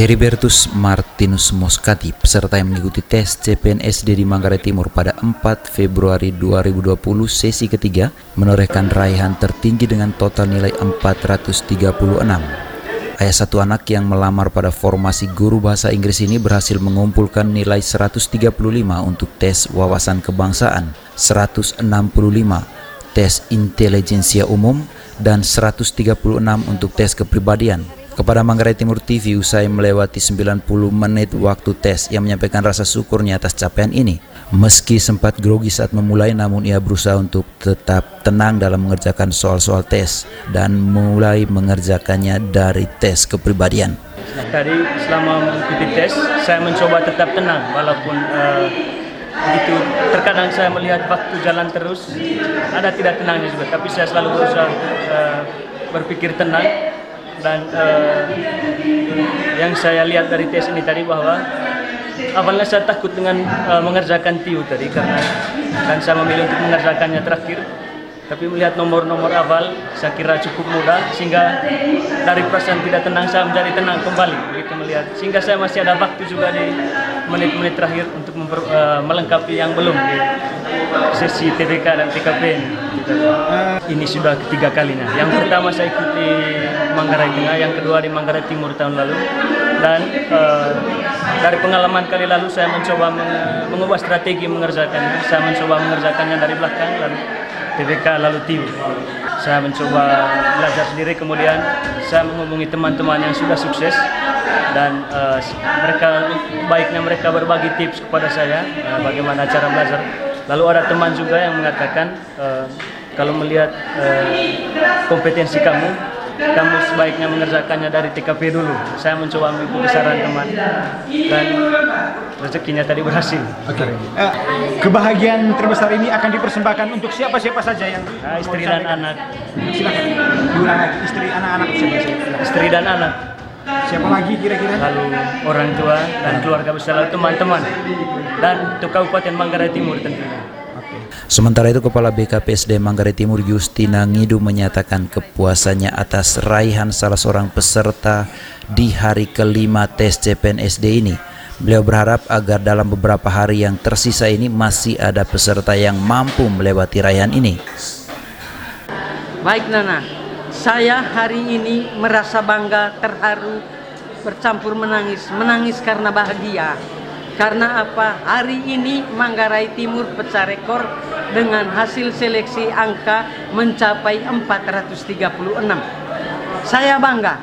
Heribertus Martinus Moskati, peserta yang mengikuti tes CPNSD di Manggarai Timur pada 4 Februari 2020 sesi ketiga, menorehkan raihan tertinggi dengan total nilai 436. Ayah satu anak yang melamar pada formasi guru bahasa Inggris ini berhasil mengumpulkan nilai 135 untuk tes wawasan kebangsaan, 165 tes intelijensia umum, dan 136 untuk tes kepribadian kepada Manggarai Timur TV usai melewati 90 menit waktu tes yang menyampaikan rasa syukurnya atas capaian ini. Meski sempat grogi saat memulai namun ia berusaha untuk tetap tenang dalam mengerjakan soal-soal tes dan mulai mengerjakannya dari tes kepribadian. Tadi selama mengikuti tes saya mencoba tetap tenang walaupun uh, begitu terkadang saya melihat waktu jalan terus ada tidak tenangnya juga tapi saya selalu berusaha uh, berpikir tenang dan uh, yang saya lihat dari tes ini tadi bahwa awalnya saya takut dengan uh, mengerjakan TIU tadi karena kan saya memilih untuk mengerjakannya terakhir tapi melihat nomor-nomor awal saya kira cukup mudah sehingga dari perasaan tidak tenang saya menjadi tenang kembali begitu melihat sehingga saya masih ada waktu juga di menit-menit terakhir untuk uh, melengkapi yang belum di sesi TDK dan TKP ini. Ini sudah ketiga kalinya. Yang pertama saya ikuti Manggarai Tengah, yang kedua di Manggarai Timur tahun lalu. Dan uh, dari pengalaman kali lalu saya mencoba mengubah strategi mengerjakannya. Saya mencoba mengerjakannya dari belakang lalu TVK lalu TIU. Saya mencoba belajar sendiri kemudian saya menghubungi teman-teman yang sudah sukses dan uh, mereka baiknya mereka berbagi tips kepada saya uh, bagaimana cara belajar. Lalu ada teman juga yang mengatakan uh, kalau melihat uh, kompetensi kamu kamu sebaiknya mengerjakannya dari TKP dulu. Saya mencoba mengikuti saran teman dan rezekinya tadi berhasil. Oke. Okay. Uh, kebahagiaan terbesar ini akan dipersembahkan untuk siapa-siapa saja yang nah, istri dan anak. Silakan. Diulang. Istri, anak-anak Istri dan anak. Siapa lagi kira-kira? Lalu orang tua dan keluarga besar, teman-teman dan untuk Kabupaten Manggarai Timur tentunya. Sementara itu Kepala BKPSD Manggarai Timur Justina Ngidu menyatakan kepuasannya atas raihan salah seorang peserta di hari kelima tes CPNSD ini. Beliau berharap agar dalam beberapa hari yang tersisa ini masih ada peserta yang mampu melewati raihan ini. Baik Nana, saya hari ini merasa bangga, terharu, bercampur menangis. Menangis karena bahagia karena apa? Hari ini Manggarai Timur pecah rekor dengan hasil seleksi angka mencapai 436. Saya bangga.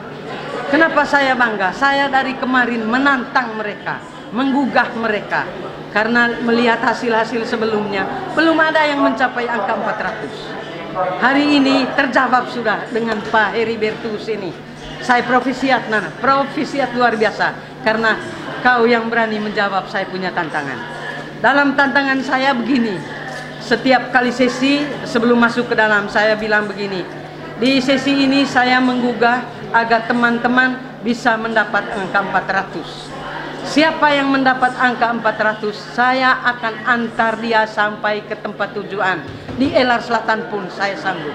Kenapa saya bangga? Saya dari kemarin menantang mereka, menggugah mereka. Karena melihat hasil-hasil sebelumnya, belum ada yang mencapai angka 400. Hari ini terjawab sudah dengan Pak Heribertus ini. Saya profisiat Nana, profisiat luar biasa. Karena kau yang berani menjawab saya punya tantangan. Dalam tantangan saya begini, setiap kali sesi sebelum masuk ke dalam saya bilang begini, di sesi ini saya menggugah agar teman-teman bisa mendapat angka 400. Siapa yang mendapat angka 400, saya akan antar dia sampai ke tempat tujuan. Di Elar Selatan pun saya sanggup.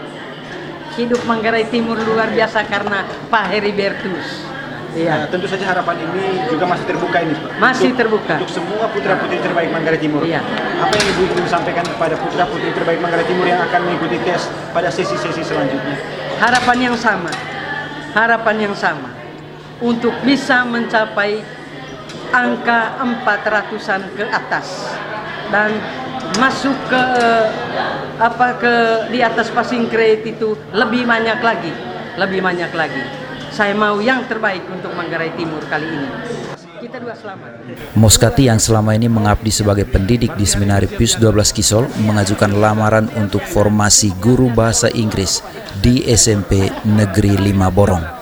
Hidup Manggarai Timur luar biasa karena Pak Heribertus. Iya. Nah, tentu saja harapan ini juga masih terbuka ini, Pak. Masih untuk, terbuka. Untuk semua putra-putri terbaik Manggarai Timur. Iya. Apa yang Ibu ingin sampaikan kepada putra-putri terbaik Manggarai Timur yang akan mengikuti tes pada sesi-sesi selanjutnya? Harapan yang sama. Harapan yang sama. Untuk bisa mencapai angka 400-an ke atas dan masuk ke apa ke di atas passing grade itu lebih banyak lagi, lebih banyak lagi. Saya mau yang terbaik untuk Manggarai Timur kali ini. Kita dua selamat. Moskati yang selama ini mengabdi sebagai pendidik di Seminari PIS 12 Kisol mengajukan lamaran untuk formasi guru bahasa Inggris di SMP Negeri 5 Borong.